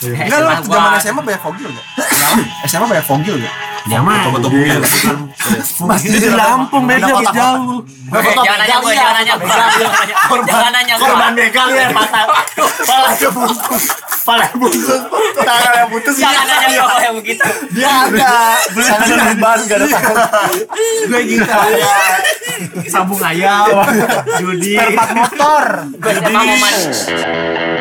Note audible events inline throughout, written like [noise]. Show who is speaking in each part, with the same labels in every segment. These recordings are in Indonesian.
Speaker 1: Enggak lu zaman SMA banyak fogil enggak? SMA banyak fogil enggak?
Speaker 2: Mah
Speaker 3: Coba tuh
Speaker 2: masih di Lampung beda jauh.
Speaker 4: Jangan nanya gue, jangan nanya gue. Jangan nanya gue.
Speaker 2: Korban begal ya patah. Palanya bungkus. Palanya bungkus. Tangan yang putus
Speaker 4: Jangan nanya gue yang begitu.
Speaker 2: Dia ada. Sana ban gak ada [laughs] tangan. Gue gitu ada. Sambung ayam. Judi. Perpat motor.
Speaker 4: Gue mau mandi.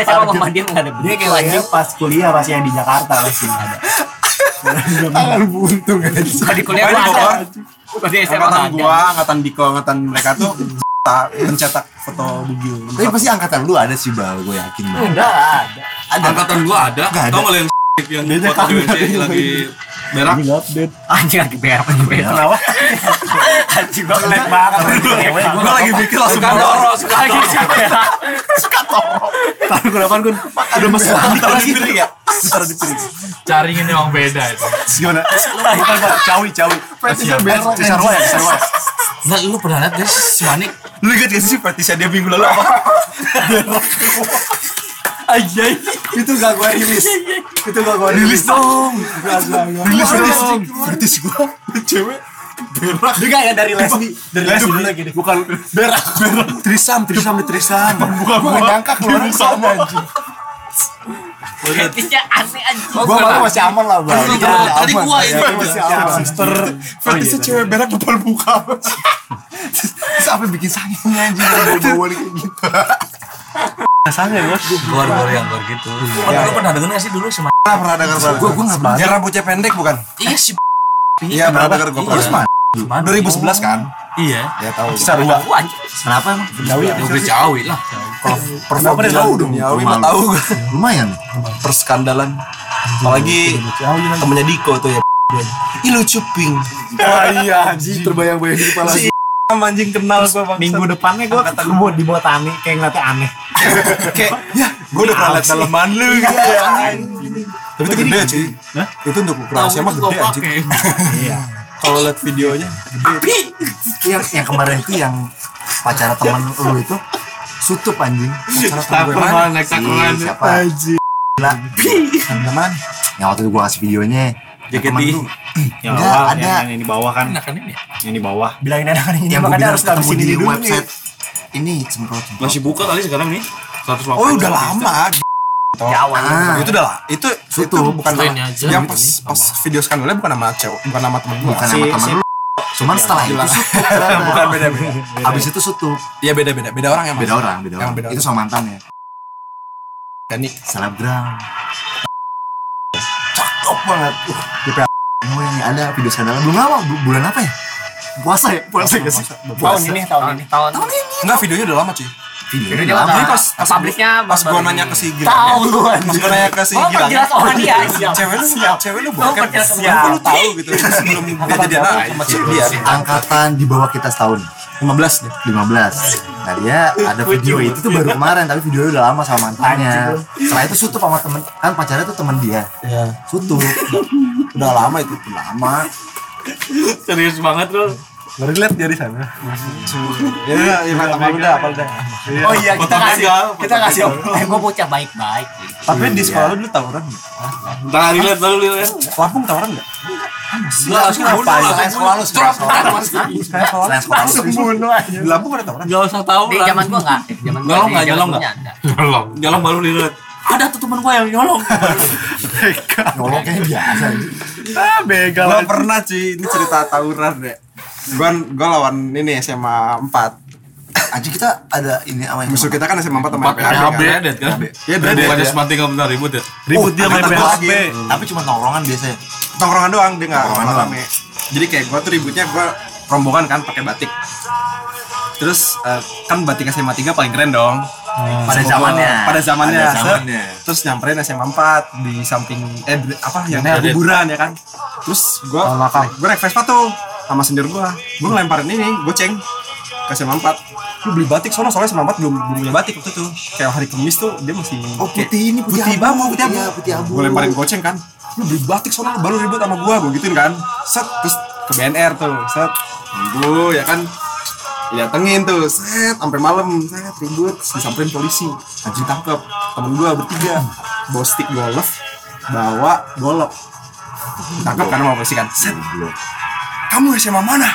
Speaker 4: Soalnya siapa mau mandi nggak ada
Speaker 2: Dia kayaknya pas kuliah masih yang di Jakarta masih ada. [laughs] Tangan buntung aja.
Speaker 4: Kalau di kuliah gue ada.
Speaker 1: gua-
Speaker 4: Pas di SMA
Speaker 1: Angkatan
Speaker 4: ada.
Speaker 1: gua, angkatan Diko, angkatan mereka tuh [laughs] tak mencetak foto bugil.
Speaker 5: Tapi pasti angkatan lu ada sih bal, gue yakin bal.
Speaker 2: Enggak ada.
Speaker 3: Angkatan gua ada.
Speaker 5: Ada.
Speaker 3: Tau nggak yang [laughs] yang foto di WC lagi berak?
Speaker 2: Ini update.
Speaker 4: Anjing lagi berak lagi berak.
Speaker 2: Kenapa? Anjing gue ngelag banget.
Speaker 1: Gua lagi mikir langsung
Speaker 3: Suka toro, suka
Speaker 4: Lagi berak.
Speaker 2: Tahu kenapa kun? Udah masuk
Speaker 1: Taruh di piring ya? Taruh di piring.
Speaker 6: Caringin emang beda itu.
Speaker 2: Gimana? Bukan pak, cawi cawi. Fetisnya berak. Cisarwa ya, cisarwa ya.
Speaker 3: Nggak, lu pernah liat gak sih si Manik?
Speaker 1: Lu inget gak sih fetisnya dia minggu lalu apa?
Speaker 2: Aja itu gak gue rilis. Itu gak gue rilis dong.
Speaker 1: Rilis fetis. Fetis gua cewek berak.
Speaker 2: Juga ya dari Lesbi, dari Lesbi dulu gini. Bukan berak, berak.
Speaker 1: Trisam, trisam di trisam.
Speaker 2: Bukan gue nyangka keluar sana anjing.
Speaker 4: Fetisnya aneh aja.
Speaker 2: Gua malah masih aman lah bang.
Speaker 3: Tadi
Speaker 2: Iya,
Speaker 3: gua- tadi
Speaker 2: aman.
Speaker 3: gua ini.
Speaker 2: Iya, masih aman.
Speaker 1: Sister, fetisnya cewek berak depan muka. Terus apa yang bikin sakit anjing bawa-bawa kayak gitu.
Speaker 2: Rasanya bos.
Speaker 3: Gor gor yang gor gitu. Lu pernah denger gak sih dulu si Manik?
Speaker 1: Pernah pernah dengar pernah. Gua gua enggak Yang rambutnya pendek bukan?
Speaker 3: Iya si
Speaker 1: Iya, pernah dengar gua.
Speaker 3: Iya.
Speaker 1: Mana? 2011 kan?
Speaker 3: Iya.
Speaker 1: Ya tahu.
Speaker 2: Sarua.
Speaker 4: Gua anjing.
Speaker 5: Kenapa emang?
Speaker 2: Jawi ya.
Speaker 3: Ya udah cawi lah.
Speaker 1: Kenapa dia tahu dong? Ya, mah tahu.
Speaker 5: Lumayan.
Speaker 1: Perskandalan. Apalagi temennya Diko tuh ya. Ih lucu ping.
Speaker 2: Wah iya anjing terbayang-bayang di kepala.
Speaker 1: Si anjing kenal gua bang.
Speaker 2: Minggu depannya gue ketemu di botani kayak ngeliatnya aneh. [laughs]
Speaker 1: Kayak ya gua udah pernah liat daleman lu gitu. Tapi itu gede cuy. Itu untuk rahasia mah gede anjing. [laughs]
Speaker 2: Iya.
Speaker 1: Kalau liat videonya
Speaker 5: Yang, yang kemarin itu yang pacara teman lu itu sutup anjing. Pacara temen gue mana? Si. Siapa? Gila. Teman. Yang waktu itu gua kasih videonya.
Speaker 3: JKT.
Speaker 2: Yang
Speaker 5: Enggak,
Speaker 2: awal,
Speaker 5: ada.
Speaker 2: yang, yang di bawah kan.
Speaker 3: Enak kan ini?
Speaker 2: Yang di bawah.
Speaker 4: Bilangin anak ini
Speaker 5: Yang gue
Speaker 4: makanya harus
Speaker 5: ketemu
Speaker 4: taruh sini
Speaker 5: di
Speaker 4: dulu nih.
Speaker 5: website. Ini semprot semprot.
Speaker 3: Masih buka kali sekarang nih. 180.
Speaker 1: Oh udah lama.
Speaker 4: Jauh
Speaker 5: Ah.
Speaker 1: Itu udah lah. Itu itu
Speaker 5: Sutup.
Speaker 1: bukan nama-
Speaker 3: aja
Speaker 1: yang pas
Speaker 3: nih.
Speaker 1: pas video skandalnya bukan nama cewek, bukan nama temen gua.
Speaker 5: Bukan
Speaker 2: Si-
Speaker 5: sama teman
Speaker 2: si-
Speaker 5: lu. Cuman setelah itu sutup. [laughs]
Speaker 1: Bukan beda beda.
Speaker 5: Abis itu sutup.
Speaker 1: Iya beda beda. Beda orang yang
Speaker 5: Beda orang, beda orang.
Speaker 1: beda
Speaker 5: Itu sama mantannya.
Speaker 1: Dani.
Speaker 5: Selebgram. Cakep banget. Uh, di. Oh yang ada video skandal belum lama bu- bulan apa ya? Puasa ya? Puasa gak sih?
Speaker 4: Tahun ini, tahun ini. Tahun ini.
Speaker 1: Enggak videonya udah lama cuy.
Speaker 5: Videonya
Speaker 4: Dia
Speaker 5: udah lama.
Speaker 1: Jadi pas pas
Speaker 4: publiknya
Speaker 1: pas gua nanya ke si Gilang.
Speaker 4: Tahu lu
Speaker 1: Pas gua nanya ke si
Speaker 4: Oh,
Speaker 1: Gilang.
Speaker 4: perjelas orang dia.
Speaker 1: Cewek lu cewek lu Kenapa
Speaker 4: dia.
Speaker 1: lu tahu gitu [laughs] sebelum dia jadi anak sama dia.
Speaker 5: Angkatan di bawah kita setahun.
Speaker 1: 15 deh.
Speaker 5: 15 Nah dia ada video itu tuh baru kemarin Tapi videonya udah lama sama mantannya Setelah itu sutup sama temen Kan pacarnya tuh temen dia
Speaker 1: Iya.
Speaker 5: Sutup
Speaker 1: Udah lama itu.
Speaker 5: Lama
Speaker 6: Serius banget lu.
Speaker 2: Baru lihat dia di sana.
Speaker 1: Ya udah, ya apa udah, apa udah.
Speaker 4: Oh iya, kita kasih. Kita kasih. Eh, gua bocah baik-baik.
Speaker 1: Tapi di sekolah lu dulu tawuran nggak?
Speaker 6: Ntar lihat dulu lihat.
Speaker 1: Lampung tawuran nggak?
Speaker 3: Enggak, harus
Speaker 1: Apa?
Speaker 5: Selain sekolah lu Selain sekolah lu Selain sekolah lu
Speaker 2: Bunuh aja.
Speaker 1: Di Lampung ada tawuran?
Speaker 6: Enggak usah tahu
Speaker 4: Di zaman gua enggak. Zaman gua.
Speaker 3: Nyolong
Speaker 4: di
Speaker 3: nggak,
Speaker 4: zaman
Speaker 3: nyolong
Speaker 4: gua
Speaker 3: nggak?
Speaker 4: ada.
Speaker 6: Nyolong.
Speaker 3: Nyolong baru dilihat. Ada tuh teman gua yang nyolong. [laughs]
Speaker 5: Nyolong kayaknya biasa
Speaker 2: Ah, begal.
Speaker 1: Gua pernah cuy, ini cerita tawuran deh. Gua gua lawan ini SMA 4.
Speaker 5: Anjing kita ada ini apa yang
Speaker 1: Musuh kita kan SMA 4 sama PHB kan.
Speaker 3: Dead kan?
Speaker 1: Iya,
Speaker 3: Dead
Speaker 1: Dead,
Speaker 3: Bukannya
Speaker 1: ya.
Speaker 3: semanting kamu bentar ribut ya?
Speaker 2: Ribut dia main
Speaker 1: angkatan gua
Speaker 2: PHB.
Speaker 1: lagi.
Speaker 5: Tapi cuma tongkrongan biasanya
Speaker 1: Tongkrongan doang dia
Speaker 5: doang.
Speaker 1: rame. Jadi kayak gua tuh ributnya gua rombongan kan pakai batik. Terus eh, kan batik SMA 3 paling keren dong.
Speaker 5: Pada zamannya.
Speaker 1: Pada zamannya.
Speaker 5: Pada [laughs] zamannya.
Speaker 1: Terus nyamperin SMA 4 di samping eh apa yang kuburan ya kan. Terus gua gua naik Vespa tuh sama senior gua. Gua ngelemparin ini goceng ke SMA 4 lu beli batik soalnya soalnya SMA 4 belum belum punya batik waktu itu. Kayak hari Kamis tuh dia masih
Speaker 5: Oh
Speaker 1: kayak
Speaker 5: putih ini putih,
Speaker 1: putih
Speaker 5: abu.
Speaker 1: putih abu.
Speaker 5: Iya, putih abu.
Speaker 1: Gue lemparin goceng kan. Lu beli batik soalnya baru ribut sama gua gua gituin kan. Set terus ke BNR tuh set. Nunggu ya kan didatengin tuh set sampai malam set ribut disamperin polisi. Anjing tangkep temen gua bertiga. Bawa stick golf bawa golok. Tangkap karena mau polisi kan? Set. Kamu SMA mana?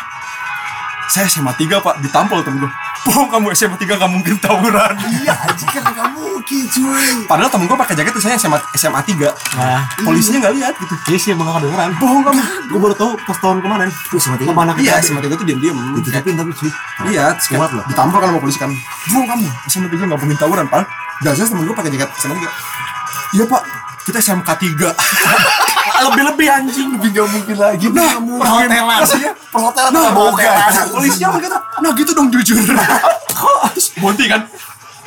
Speaker 1: Saya SMA 3 pak. Ditampol temen gua bohong kamu SMA 3 gak mungkin tawuran
Speaker 5: Iya, anjing kan gak mungkin cuy.
Speaker 1: padahal temen gua pakai jaket tuh saya SMA SMA 3
Speaker 2: Nah,
Speaker 1: polisinya nggak lihat gitu
Speaker 2: iya sih emang gak kedengeran.
Speaker 1: bohong kamu
Speaker 2: Gue baru tahu pas tahun kemarin.
Speaker 5: Tuh sama tiga.
Speaker 2: Sama anak
Speaker 1: iya. SMA 3 tuh diam-diam
Speaker 5: Ditutupin tapi cuy.
Speaker 1: iya
Speaker 5: Kuat loh.
Speaker 1: ditampol kan sama polisi kan bohong kamu SMA 3 gak mungkin tawuran padahal gak jelas temen gua pakai jaket SMA 3 iya pak kita SMK 3 [laughs]
Speaker 2: Lebih-lebih anjing.
Speaker 5: Lebih gak mungkin lagi.
Speaker 1: nah
Speaker 2: Perhotelan.
Speaker 1: rasanya
Speaker 5: Perhotelan
Speaker 1: nah
Speaker 5: boga.
Speaker 1: polisinya apa gitu nah gitu dong jujur [laughs] Bonti kan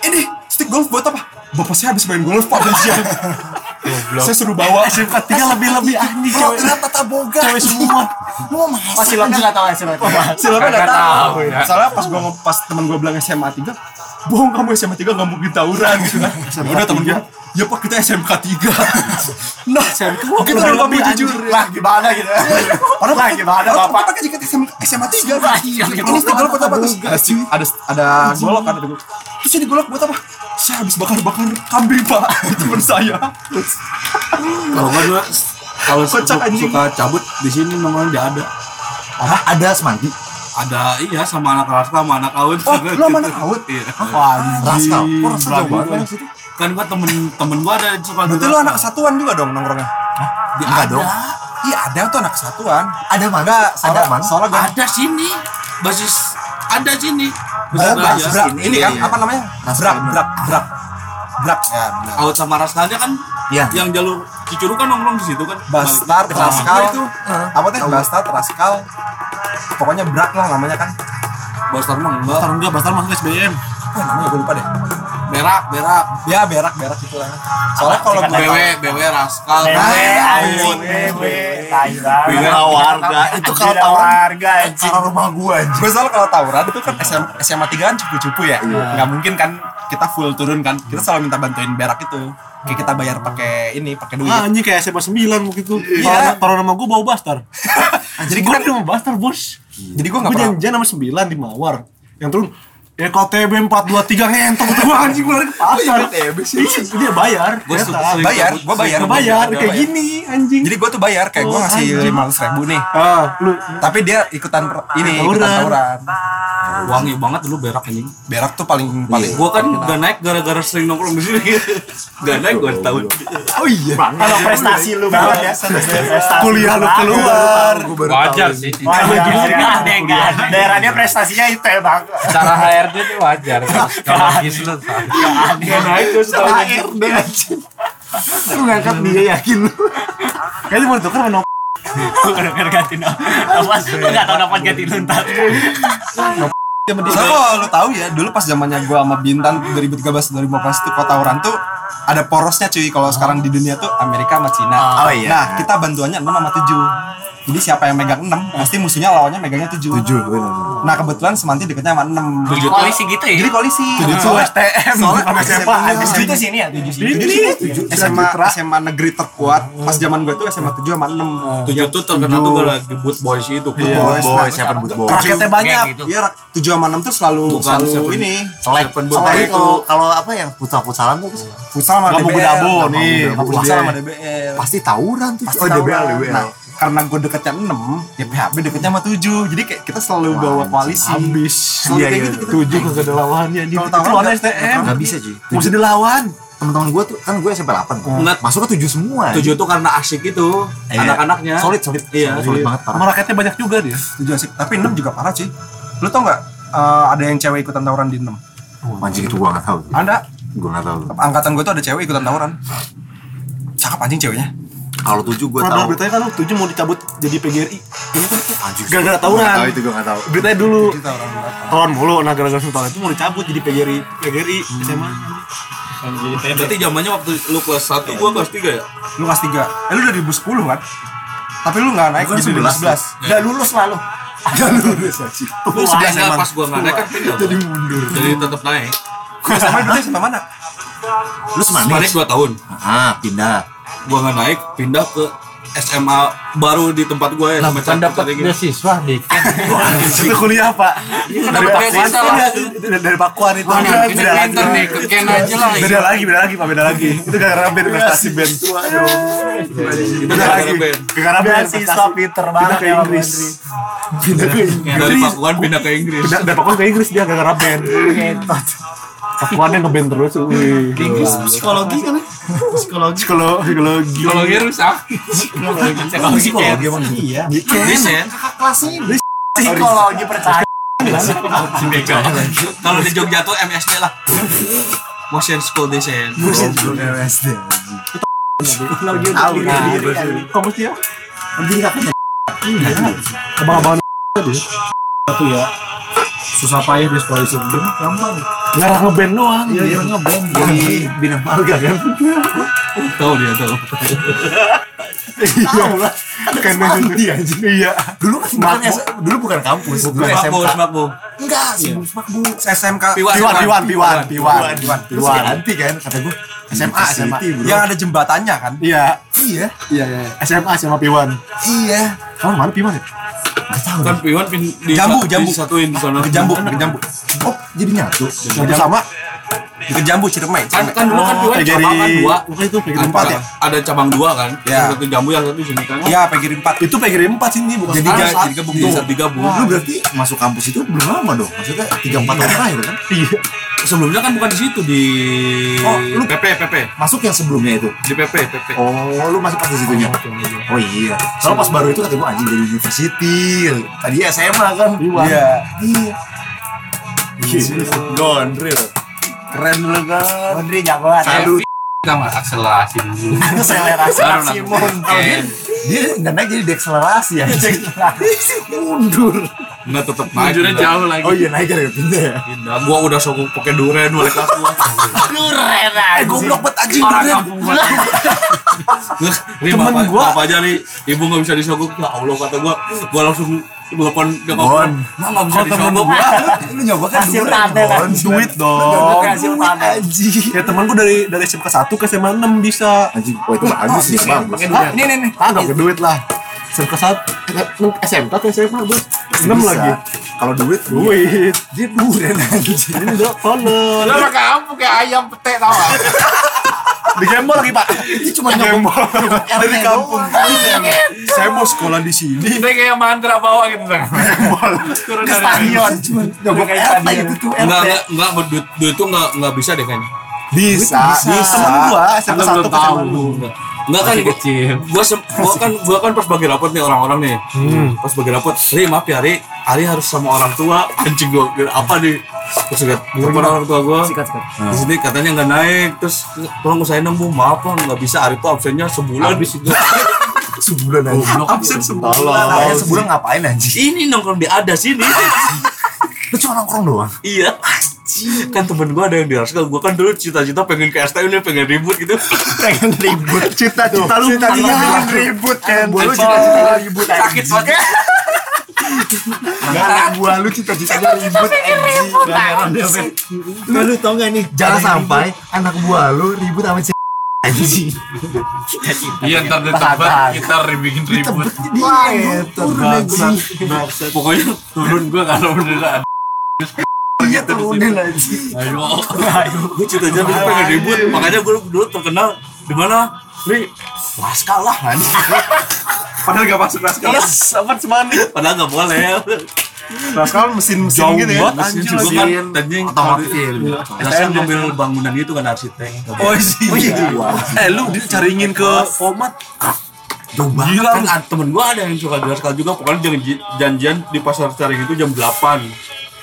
Speaker 1: ini stick golf buat apa bapak saya habis main golf pak [laughs] polisinya saya suruh bawa
Speaker 2: SMK 3 lebih-lebih anjing cewek.
Speaker 5: Perhotelan tata boga.
Speaker 2: Cewek semua. [laughs]
Speaker 5: Lu mau masak.
Speaker 2: Masih lo enggak tahu SMK 3.
Speaker 1: Silahkan
Speaker 6: Nggak
Speaker 1: gak tahu.
Speaker 6: ya.
Speaker 1: Soalnya pas gua pas temen gua bilang SMA 3, bohong kamu SMA 3 gak mungkin tawuran [laughs] gitu kan. Udah temen gua, ya pak kita SMK 3 [laughs] Nah,
Speaker 2: SMK
Speaker 1: kita udah ngomong jujur.
Speaker 5: Lah gimana gitu.
Speaker 1: Padahal
Speaker 5: Lah gimana
Speaker 1: Bapak
Speaker 5: bapak.
Speaker 1: pakai jaket SMA, SMA 3 kan. Ini golok buat apa? Terus ada, ada, golok kan, ada golok. Terus ini golok buat apa? Saya habis bakar-bakar kambing pak, [laughs] itu temen saya.
Speaker 3: Kalau gua juga kalau suka cabut di sini namanya dia ada.
Speaker 5: Hah, ada semanggi.
Speaker 3: Ada iya sama anak raska sama anak awet.
Speaker 1: Oh, lu sama anak awet?
Speaker 3: Iya.
Speaker 5: Raskal. Kok raskal jauh banget?
Speaker 3: Kan gua temen temen gua ada suka
Speaker 1: Berarti lu anak kesatuan juga dong nongkrongnya?
Speaker 5: Enggak dong.
Speaker 1: Iya ada tuh anak kesatuan.
Speaker 5: Ada mana? Ada mana?
Speaker 1: soalnya
Speaker 3: Ada sini. Basis ada sini. Basis
Speaker 1: brak,
Speaker 3: aja.
Speaker 1: brak. Ini kan
Speaker 5: Iya.
Speaker 1: apa namanya? Brak, brak, brak. Brak. Ya, benar.
Speaker 3: Awet sama raskalnya kan
Speaker 5: Iya.
Speaker 3: yang jalur Cicuru kan nongkrong di situ kan.
Speaker 1: Bastard,
Speaker 3: Balik.
Speaker 1: Raskal
Speaker 3: itu.
Speaker 1: Apa teh? Bastard, Raskal. Pokoknya brak lah namanya kan.
Speaker 3: Bastard mah enggak.
Speaker 2: Bastar enggak, Bastar masuk SBM.
Speaker 1: Oh, namanya gue lupa deh.
Speaker 3: Berak, berak.
Speaker 1: Ya, berak, berak gitu lah. Soalnya kalau
Speaker 3: BW, BW Raskal.
Speaker 2: BW,
Speaker 3: Nah,
Speaker 2: anjing.
Speaker 3: Awet.
Speaker 5: Bina warga. Itu kalau tawuran
Speaker 2: warga,
Speaker 5: cara rumah gua anjing.
Speaker 1: gue soalnya kalau tawuran itu kan SM, SMA 3 kan cupu-cupu ya. Nggak mungkin kan kita full turun kan. Kita selalu minta bantuin berak itu. Kayak kita bayar pakai ini, pakai duit.
Speaker 2: Ah, anjing kayak SMA 9 waktu itu.
Speaker 1: Iya.
Speaker 2: Kalau kalau nama gue bawa Bastar.
Speaker 1: Jadi
Speaker 2: gue
Speaker 1: kan
Speaker 2: nama Bastar, Bos.
Speaker 1: jadi gue nggak
Speaker 2: Gue
Speaker 1: pernah
Speaker 2: janjian sama 9 di Mawar. Yang turun Ya kalau TB 423 ngentok tuh anjing gue lari ke pasar. Iya, dia bayar.
Speaker 3: Gua
Speaker 2: ternyata.
Speaker 3: sering
Speaker 1: bayar, gue bayar.
Speaker 2: Dia bayar kayak gini anjing.
Speaker 1: Jadi gue tuh bayar kayak gue
Speaker 2: Oh,
Speaker 1: ngasih
Speaker 2: anjing.
Speaker 1: lima ratus ribu nih.
Speaker 2: ah, lu
Speaker 1: Tapi dia ikutan ini ikutan tawuran.
Speaker 3: Wangi banget dulu berak anjing.
Speaker 1: Berak tuh paling paling.
Speaker 3: Gua kan gak naik gara-gara sering nongkrong di sini. [laughs] Gak naik gua tahun.
Speaker 1: Oh iya.
Speaker 2: kalau prestasi lu banget ya. Kuliah lu keluar.
Speaker 6: Wajar sih.
Speaker 2: Wajar. Daerahnya prestasinya itu ya, Bang.
Speaker 6: Cara HRD itu wajar. [laughs] Kalau lagi lu
Speaker 2: Gak naik tuh setelah HRD. Lu ngangkat dia yakin lu. Kayaknya mau tuker sama
Speaker 4: Gara-gara ganti nama. Awas, lu gak tau dapat ganti lu ntar.
Speaker 1: Soalnya kalau lu tahu ya, dulu pas zamannya gua sama Bintan 2013 2014 tuh kota Oran tuh ada porosnya cuy. Kalau sekarang di dunia tuh Amerika sama Cina.
Speaker 5: Oh, iya.
Speaker 1: Nah, kita bantuannya 6 sama 7. Jadi siapa yang megang 6, pasti musuhnya lawannya megangnya 7.
Speaker 5: Tujuh, bener.
Speaker 1: Nah, kebetulan Semanti deketnya sama 6.
Speaker 4: Jadi koalisi gitu ya?
Speaker 1: Jadi koalisi.
Speaker 2: Itu STM
Speaker 1: Soalnya
Speaker 2: sama SMA itu
Speaker 1: sini ya, 7 sini.
Speaker 2: Ini
Speaker 1: SMA SMA negeri terkuat. Pas zaman gue tuh SMA 7 sama 6.
Speaker 3: Tujuh tuh terkenal tuh gara di boot boys itu.
Speaker 2: Iya.
Speaker 5: Boys, siapa boys, boys.
Speaker 2: Raketnya banyak.
Speaker 4: gitu.
Speaker 1: Iya, 7 sama 6 tuh selalu
Speaker 3: Bukan
Speaker 1: selalu ini.
Speaker 5: Selek, selek
Speaker 3: boys.
Speaker 5: itu kalau apa yang futsal-futsalan tuh
Speaker 1: Futsal sama DBL.
Speaker 2: Budabo
Speaker 1: Lampu
Speaker 2: nih,
Speaker 1: Futsal sama DBL.
Speaker 5: pasti tawuran tuh.
Speaker 1: Pasti
Speaker 5: oh, DBL. DBL.
Speaker 1: Nah, karena gue deketnya 6, ya PHB deketnya sama 7. Jadi kayak kita selalu bawa koalisi.
Speaker 2: Habis.
Speaker 1: Selalu
Speaker 5: Iya,
Speaker 1: kayak
Speaker 5: iya.
Speaker 1: gitu kita.
Speaker 2: Tujuh kagak ada lawannya di
Speaker 1: Kalau tawuran
Speaker 2: lawan STM.
Speaker 5: Nggak bisa cuy.
Speaker 2: Mesti dilawan.
Speaker 5: Teman-teman gue tuh kan gue SMP 8 tuh.
Speaker 3: Nggak.
Speaker 5: Masuk ke tujuh semua.
Speaker 3: Tujuh tuh karena asik itu
Speaker 5: Iya.
Speaker 3: anak-anaknya.
Speaker 5: Solid, solid.
Speaker 3: Iya.
Speaker 5: solid banget
Speaker 2: Sama
Speaker 5: parah.
Speaker 2: raketnya banyak juga dia.
Speaker 1: 7 asik. Tapi 6 juga parah cuy. Lu tau gak ada yang cewek ikutan tawuran di 6?
Speaker 5: Anjing itu gua nggak tahu.
Speaker 1: Ada.
Speaker 5: Gua nggak tahu.
Speaker 1: Angkatan gue tuh ada cewek ikutan tawuran. Cakep anjing ceweknya.
Speaker 5: Kalau tujuh gua
Speaker 2: Pernah
Speaker 5: tahu.
Speaker 2: beritanya kan lu tujuh mau dicabut jadi PGRI. Gara-gara
Speaker 5: Gua
Speaker 2: tawuran.
Speaker 5: nggak tahu itu tahu.
Speaker 2: Beritanya dulu.
Speaker 1: Tawuran
Speaker 2: mulu. Nah gara-gara tawuran itu mau dicabut jadi PGRI. PGRI SMA.
Speaker 3: Berarti zamannya waktu lu kelas 1 gua kelas 3 ya?
Speaker 1: Lu kelas 3. Eh lu dari 2010 kan? Tapi lu gak naik
Speaker 5: Bukan
Speaker 1: jadi
Speaker 5: 11.
Speaker 1: 11.
Speaker 2: Gak lulus lah lu.
Speaker 1: Gak lulus anjing.
Speaker 3: Lu sebelas pas gua nggak naik kan pindah. Jadi mundur. Jadi tetap naik.
Speaker 1: Sama dulu sama mana?
Speaker 5: Lu
Speaker 3: Semanik
Speaker 5: semanis.
Speaker 3: 2 tahun.
Speaker 5: Ah, pindah.
Speaker 3: Gua nggak naik, pindah ke SMA baru di tempat gua ya.
Speaker 6: Lah
Speaker 3: Cak-
Speaker 6: dapat
Speaker 3: gitu.
Speaker 6: beasiswa di Ken. [laughs]
Speaker 2: Itu kuliah, Pak. Dari Pakuan. Dari, dari Pakuan itu.
Speaker 6: Wah, nih, ini
Speaker 2: Beda lagi.
Speaker 6: nih, ke Ken aja lah.
Speaker 2: Beda lagi, beda lagi, Pak, beda lagi. Itu gara-gara band prestasi band.
Speaker 3: Itu
Speaker 2: Beda lagi. Gara-gara band
Speaker 5: Beasiswa
Speaker 2: Pindah
Speaker 5: banget
Speaker 2: ke
Speaker 5: ya,
Speaker 2: Inggris. Pindah ke Inggris.
Speaker 3: Dari Pakuan pindah ke Inggris.
Speaker 2: Dari Pakuan ke Inggris dia gara-gara band. Pakuannya ngeband terus. Wih.
Speaker 5: Inggris psikologi kan ya? Psikologi.
Speaker 2: Psikologi. Psikologi.
Speaker 6: Psikologi rusak. Psikologi
Speaker 5: Psikologi
Speaker 6: Ken.
Speaker 5: emang iya.
Speaker 3: Desain.
Speaker 5: Psikologi percaya.
Speaker 3: Kalau di Jogja tuh MSD lah. Motion School Design.
Speaker 5: LSD. Tahu
Speaker 2: Nah, Kamu sih ya?
Speaker 5: Anjing kakaknya.
Speaker 2: Abang-abangan tadi. Satu ya. Susah payah di sekolah itu. Gampang. Ngarah ngeband doang.
Speaker 5: Iya, dia ngeband di Bina Marga kan.
Speaker 3: Tahu dia tahu.
Speaker 5: Tahu lah.
Speaker 2: Kan
Speaker 5: dia anjing.
Speaker 2: Iya.
Speaker 5: Dulu kan bukan dulu bukan kampus, dulu
Speaker 3: Makbu,
Speaker 5: SMK. Enggak, sebelum Makbu.
Speaker 1: SMK
Speaker 3: Piwan,
Speaker 2: Piwan, Piwan, Piwan, Piwan.
Speaker 5: Terus ganti kan kata gue. SMA, SMA.
Speaker 1: yang ada jembatannya kan
Speaker 2: Iya.
Speaker 5: Iya.
Speaker 2: Iya, iya. SMA sama Piwan.
Speaker 5: Iya.
Speaker 2: Kamu mana Piwan ya?
Speaker 3: Kan Piwan pin di
Speaker 1: Jambu, jambu.
Speaker 3: disatuin di sana.
Speaker 1: ke jambu ke jambu
Speaker 5: Oh, jadi nyatu.
Speaker 2: Yang sama
Speaker 1: ke jambu Ciremai
Speaker 3: Kan kan dulu kan Piwan
Speaker 2: PGRI
Speaker 3: cabang kan dua.
Speaker 2: Bukan itu PGRI
Speaker 3: Ada-
Speaker 2: 4 ya?
Speaker 3: Ada cabang dua kan.
Speaker 1: Ya.
Speaker 3: Yang satu jambu yang satu sini kan.
Speaker 1: Iya PGRI 4
Speaker 2: Itu PGRI 4 sini bukan
Speaker 1: Jadi jadi gabung
Speaker 3: Tuh,
Speaker 1: tuh.
Speaker 3: digabung.
Speaker 5: Lu berarti masuk kampus itu belum lama dong. Maksudnya 3 4 tahun terakhir kan?
Speaker 2: Iya.
Speaker 3: Sebelumnya kan bukan di situ di
Speaker 5: Oh, lu-
Speaker 3: PP PP
Speaker 5: Masuk yang sebelumnya itu.
Speaker 3: di PP PP.
Speaker 5: Oh, lu masih pas di situnya. Oh iya. Kalau pas baru itu kata gue anjing dari university. Tadi SMA kan.
Speaker 1: Iya
Speaker 5: Iya. Gondril.
Speaker 1: keren lu kan
Speaker 5: Gondril jagoan.
Speaker 6: Salut. Kita akselerasi dulu.
Speaker 5: Akselerasi maksimum.
Speaker 6: Ken.
Speaker 5: dia nggak naik jadi dekselerasi ya. Mundur.
Speaker 3: Enggak tetap naik.
Speaker 6: Mujurnya
Speaker 3: pindah.
Speaker 6: jauh lagi.
Speaker 5: Oh iya naik ya pindah ya.
Speaker 3: Pindah. Gua udah sokong pakai duren balik kelas gua.
Speaker 5: Eh goblok banget anjing duren. [laughs]
Speaker 2: Temen
Speaker 3: apa,
Speaker 2: gua-
Speaker 3: apa aja nih ibu nggak bisa disogok ya Allah kata gua gua langsung telepon dia
Speaker 5: Bon.
Speaker 3: ngomong nah nggak bisa disogok [laughs]
Speaker 5: Lu nyoba kan
Speaker 4: Hasil
Speaker 5: duren. Bon.
Speaker 2: Duit dong.
Speaker 4: Hasil.
Speaker 5: Anjing.
Speaker 2: Ya temen gue dari dari SMK 1 ke SMA 6 bisa.
Speaker 5: Anjing, oh itu bagus sih, bang.
Speaker 2: Hah? Nih nih ke duit lah. SMK 1 SMK ke SMA gue 6 lagi.
Speaker 5: Kalau duit,
Speaker 2: Duit.
Speaker 5: dia duren anjing.
Speaker 2: Ini udah.
Speaker 6: Lu orang kampung kayak ayam pete tau gak?
Speaker 2: Di gembol lagi, Pak.
Speaker 5: Itu cuma
Speaker 2: Gembol.
Speaker 5: dari kampung.
Speaker 2: Saya mau sekolah di sini.
Speaker 6: Dia kayak mantra bawah gitu kan. Turun
Speaker 5: Ke
Speaker 6: dari
Speaker 5: stadion cuma
Speaker 4: kayak stadion.
Speaker 5: itu tuh
Speaker 3: enggak enggak enggak duit duit itu enggak enggak bisa deh kayaknya
Speaker 2: Bisa.
Speaker 5: Bisa.
Speaker 2: Temen gua SMK 1
Speaker 6: belum
Speaker 2: ke
Speaker 6: tahu.
Speaker 2: SMA 6.
Speaker 3: enggak enggak kan gua,
Speaker 6: kecil.
Speaker 3: gua, sem- gua kan gua kan pas bagi rapot nih orang-orang nih
Speaker 2: Hmm.
Speaker 3: pas bagi rapot Ri maaf ya Ri Ari harus sama orang tua [laughs] anjing gua kira apa nih terus lihat telepon orang tua gua di sini katanya nggak naik terus tolong usahain dong bu maaf bang nggak bisa Ari tuh absennya sebulan
Speaker 6: Habis itu. [laughs]
Speaker 5: Sebulan anjing.
Speaker 2: Absen sebulan.
Speaker 5: Tanya sebulan ngapain anjing?
Speaker 3: ini nongkrong di ada sini
Speaker 5: Lu cuma nongkrong doang.
Speaker 3: iya [laughs] kan temen gua ada yang di Raskal gua kan dulu cita-cita pengen ke STM nih pengen ribut gitu [laughs]
Speaker 2: Pengen ribut. Cita-cita lu pengen ribut kan.
Speaker 5: Gua lu cita-cita ribut
Speaker 3: sakit banget
Speaker 5: Gara gua lu cita-citanya ribut anjing. Lu lu tau gak nih? Jangan sampai anak gua lu ribut sama cewek [laughs] anjing.
Speaker 6: Iya ntar ditebak kita bikin ribut.
Speaker 5: Wah, itu anjing.
Speaker 3: pokoknya turun gua kalau beneran
Speaker 5: Iya turunin anjing.
Speaker 3: ayo. Gua cita-cita dulu pengen ribut. Makanya gua dulu terkenal di mana? Ri Raskal lah anjing.
Speaker 2: Padahal gak masuk Raskal. Yes, cuman nih?
Speaker 3: padahal nggak boleh.
Speaker 1: Raskal mesin-mesin
Speaker 2: Jauh
Speaker 1: gitu ya mesin.
Speaker 3: kan anjing.
Speaker 5: Otomatis. Ya.
Speaker 3: Raskal ngambil bangunan gitu kan arsitek.
Speaker 1: Oh iya.
Speaker 5: Oh iya.
Speaker 2: Eh lu dicaringin ke format.
Speaker 5: Jauh banget.
Speaker 3: Gila kan temen gua ada yang suka di Raskal juga. Pokoknya janji- janjian di pasar Caring itu jam 8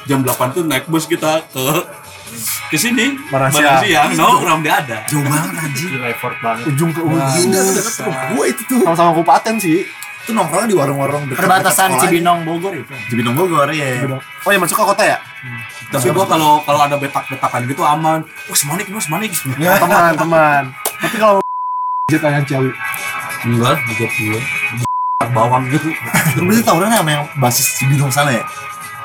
Speaker 3: jam 8 tuh naik bus kita ke ke sini
Speaker 2: Marasia.
Speaker 3: siang nongkrong dia ada
Speaker 5: Jauh banget anjing.
Speaker 6: Effort banget.
Speaker 2: ujung ke ujung.
Speaker 5: Iya, deket rumah gua itu tuh.
Speaker 2: Sama-sama kabupaten sih.
Speaker 5: Itu nongkrongnya di warung-warung dekat
Speaker 4: Perbatasan. Cibinong Bogor itu.
Speaker 5: Cibinong Bogor ya.
Speaker 2: Oh ya masuk ke kota ya?
Speaker 3: tapi gua kalau kalau ada betak-betakan gitu aman wah semanik mas semanik
Speaker 2: Ya teman-teman. Tapi kalau Jet yang cewek.
Speaker 3: enggak juga gua bawang gitu
Speaker 5: Lu berarti tawurannya sama yang basis Cibinong sana ya?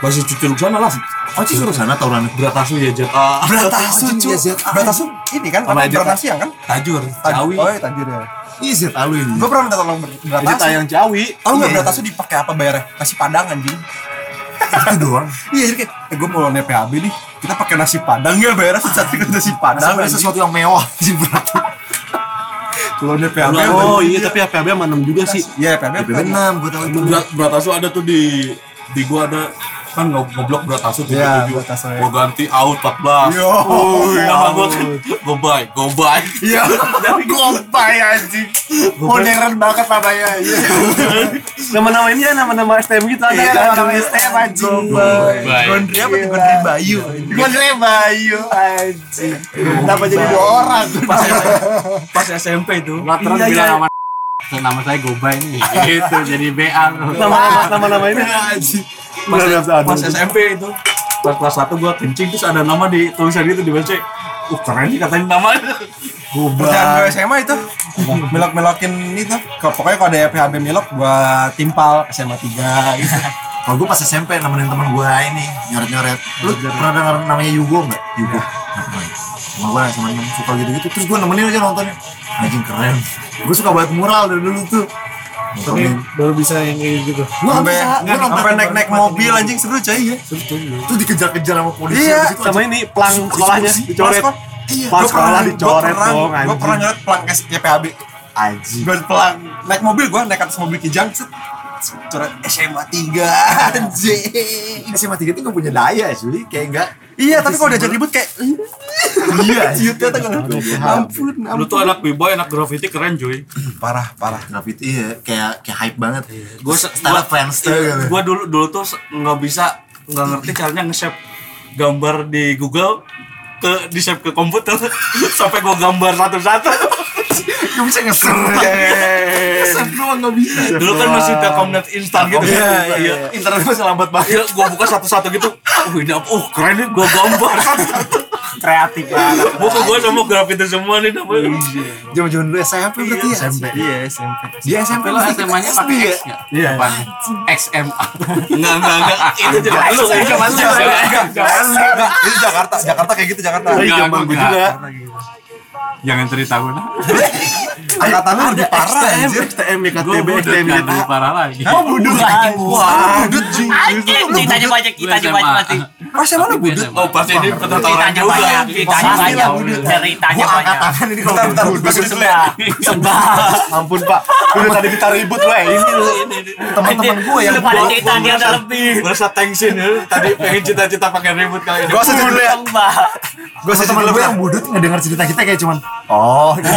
Speaker 3: Masih cucuruk sana lah
Speaker 5: Oh, Cibinong sana tawurannya.
Speaker 3: berat asu ya jet ah
Speaker 5: Beratasun, cuy. Beratasun.
Speaker 1: ini kan
Speaker 3: Sama
Speaker 1: apa
Speaker 3: Ejit.
Speaker 1: berat siang kan
Speaker 3: Tajur,
Speaker 1: Taj-
Speaker 3: Ciawi.
Speaker 1: oh iya tajur ya
Speaker 5: Iya sih tahu ini.
Speaker 1: gue pernah minta tolong ber- berat
Speaker 2: Jadi tayang Ciawi.
Speaker 1: tahu nggak
Speaker 5: Iya.
Speaker 1: berat asu dipakai apa bayarnya nasi padang anjing
Speaker 5: Itu doang. [laughs]
Speaker 1: iya jadi kayak eh, gue mau naik PHB nih kita pakai nasi padang ya bayarnya satu nasi padang
Speaker 5: Ada
Speaker 1: anjing.
Speaker 5: sesuatu yang mewah [laughs] sih berarti.
Speaker 1: kalau naik PHB
Speaker 2: Oh iya tapi HPB sama 6 juga sih.
Speaker 1: iya PHB
Speaker 5: Tapi enam gue tahu itu.
Speaker 3: berat berat asu ada tuh di di gua ada kan nge- ngeblok berat asu tuh
Speaker 1: Iya,
Speaker 3: tujuh.
Speaker 1: asu, ya.
Speaker 3: gua ganti out 14
Speaker 1: Yo.
Speaker 3: oh, nama gua kan go bye go bye
Speaker 1: iya [laughs]
Speaker 3: dari
Speaker 5: Gopay anjing. Modern banget namanya. Iya.
Speaker 2: Nama-nama ini ya nama-nama STM gitu ada.
Speaker 5: Iya, nama-nama STM, anjing.
Speaker 6: Baik.
Speaker 1: Gondri apa tuh Gondri Bayu
Speaker 5: Gue Bayu anjing. Kenapa jadi dua orang?
Speaker 3: pas pas SMP itu
Speaker 6: Terus
Speaker 2: Iya,
Speaker 6: bilang
Speaker 2: iya.
Speaker 6: Nama nama saya Gobay nih gitu jadi BA
Speaker 2: Nama-nama nama-nama ini.
Speaker 3: pas, pas SMP itu. Pas kelas 1 gua kencing terus ada nama di tulisan itu di WC uh keren sih katanya namanya.
Speaker 1: Kerjaan gue SMA itu. Melok-melokin itu Pokoknya kalau ada PHB melok Gue timpal SMA 3 gitu.
Speaker 5: Kalau gue pas SMP nemenin temen gue ini nyoret-nyoret. Lu pernah denger namanya Yugo nggak? Yugo. Nggak pernah ya? Gue sama yang suka gitu-gitu. Terus gue nemenin aja nontonnya. Anjing keren. Gue suka banget mural dari dulu tuh.
Speaker 2: Tapi baru bisa yang kayak gitu.
Speaker 5: Gue nggak
Speaker 1: Sampai sampai naik-naik mobil anjing seru coy ya
Speaker 5: Itu dikejar-kejar sama polisi.
Speaker 1: Iya,
Speaker 5: itu
Speaker 2: Sama ini pelang sekolahnya dicoret.
Speaker 5: Iya.
Speaker 2: Pelang sekolah dicoret dong
Speaker 1: Gue pernah nyoret pelang SC PHB
Speaker 5: Anjing.
Speaker 1: Gue pelang Naik mobil gue naik atas mobil kijang set Coret SMA 3 [laughs] Anjing
Speaker 5: SMA 3 tuh gak punya daya sih. Kayak enggak.
Speaker 1: Iya tapi kalau diajak ribut kayak
Speaker 5: Iya.
Speaker 1: Ciutnya tuh kan Ampun
Speaker 3: lu
Speaker 1: ampun.
Speaker 3: tuh anak b-boy anak graffiti keren cuy.
Speaker 1: Parah parah.
Speaker 5: Graffiti iya. Kayak kayak hype banget.
Speaker 3: Gua
Speaker 5: Gue style
Speaker 3: Iya,
Speaker 5: gitu.
Speaker 3: gua dulu dulu tuh se- nggak bisa nggak ngerti caranya nge-save gambar di Google ke di save ke komputer [laughs] sampai gua gambar satu-satu
Speaker 5: Gak bisa ngeser. Ngeser doang gak bisa.
Speaker 3: dulu kan masih telkomnet instan gitu
Speaker 1: Iya,
Speaker 3: kan
Speaker 1: iya, iya.
Speaker 2: Internet masih lambat banget.
Speaker 3: Iya, gua buka satu-satu gitu. Oh, ini apa? Oh, keren nih gua gambar satu-satu. [laughs]
Speaker 2: Kreatif banget. [laughs]
Speaker 3: Buku gua sama grafiti semua nih namanya.
Speaker 5: Jaman-jaman dulu SMP berarti ya.
Speaker 1: SMP Iya SMP
Speaker 5: Dia SMP
Speaker 6: Tapi lo SMA-nya pakai X nggak?
Speaker 2: Iya.
Speaker 6: XMA.
Speaker 3: Enggak, enggak, enggak. Itu zaman lu.
Speaker 2: Zaman lu.
Speaker 1: Zaman lu Enggak, itu Jakarta Jakarta kayak gitu Jakarta
Speaker 2: Iya,
Speaker 6: Enggak,
Speaker 2: zaman
Speaker 6: gua
Speaker 2: gue juga.
Speaker 6: Jangan cerita gue nah. [laughs]
Speaker 1: Angkatan lu lebih parah anjir
Speaker 6: Gue
Speaker 2: IKTB,
Speaker 6: udah
Speaker 2: STM,
Speaker 6: lebih parah lagi.
Speaker 1: Oh budut anjing Wah budut jing
Speaker 4: Anjing, ceritanya banyak,
Speaker 6: Gue
Speaker 4: ceritanya
Speaker 6: SMA.
Speaker 4: banyak pasti.
Speaker 1: SMA lu budut
Speaker 3: Oh, pasti ini
Speaker 4: Ceritanya
Speaker 3: juga.
Speaker 4: banyak, ceritanya banyak. Ceritanya
Speaker 5: Gua angkat
Speaker 4: banyak.
Speaker 5: tangan ini kalau
Speaker 1: Bentar
Speaker 5: budut.
Speaker 1: Dulu ya
Speaker 2: Ampun pak, udah tadi kita ribut weh ini lu.
Speaker 5: Teman-teman gue yang
Speaker 4: Lu pada cerita dia ada lebih.
Speaker 3: Merasa tensin ya. Tadi pengen cita-cita pakai ribut kali ini.
Speaker 1: Gue sedih dulu ya. Gue
Speaker 5: teman
Speaker 1: dulu
Speaker 5: gue
Speaker 1: ya
Speaker 5: yang budut ngedenger cerita kita kayak cuman oh gitu.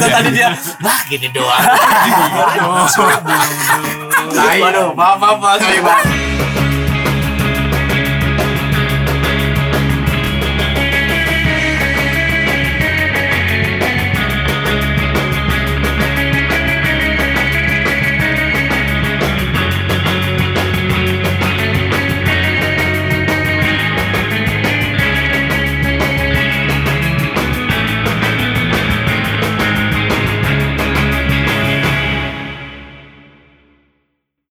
Speaker 4: Tadi dia, bah gini doang.
Speaker 6: Waduh, maaf maaf maaf.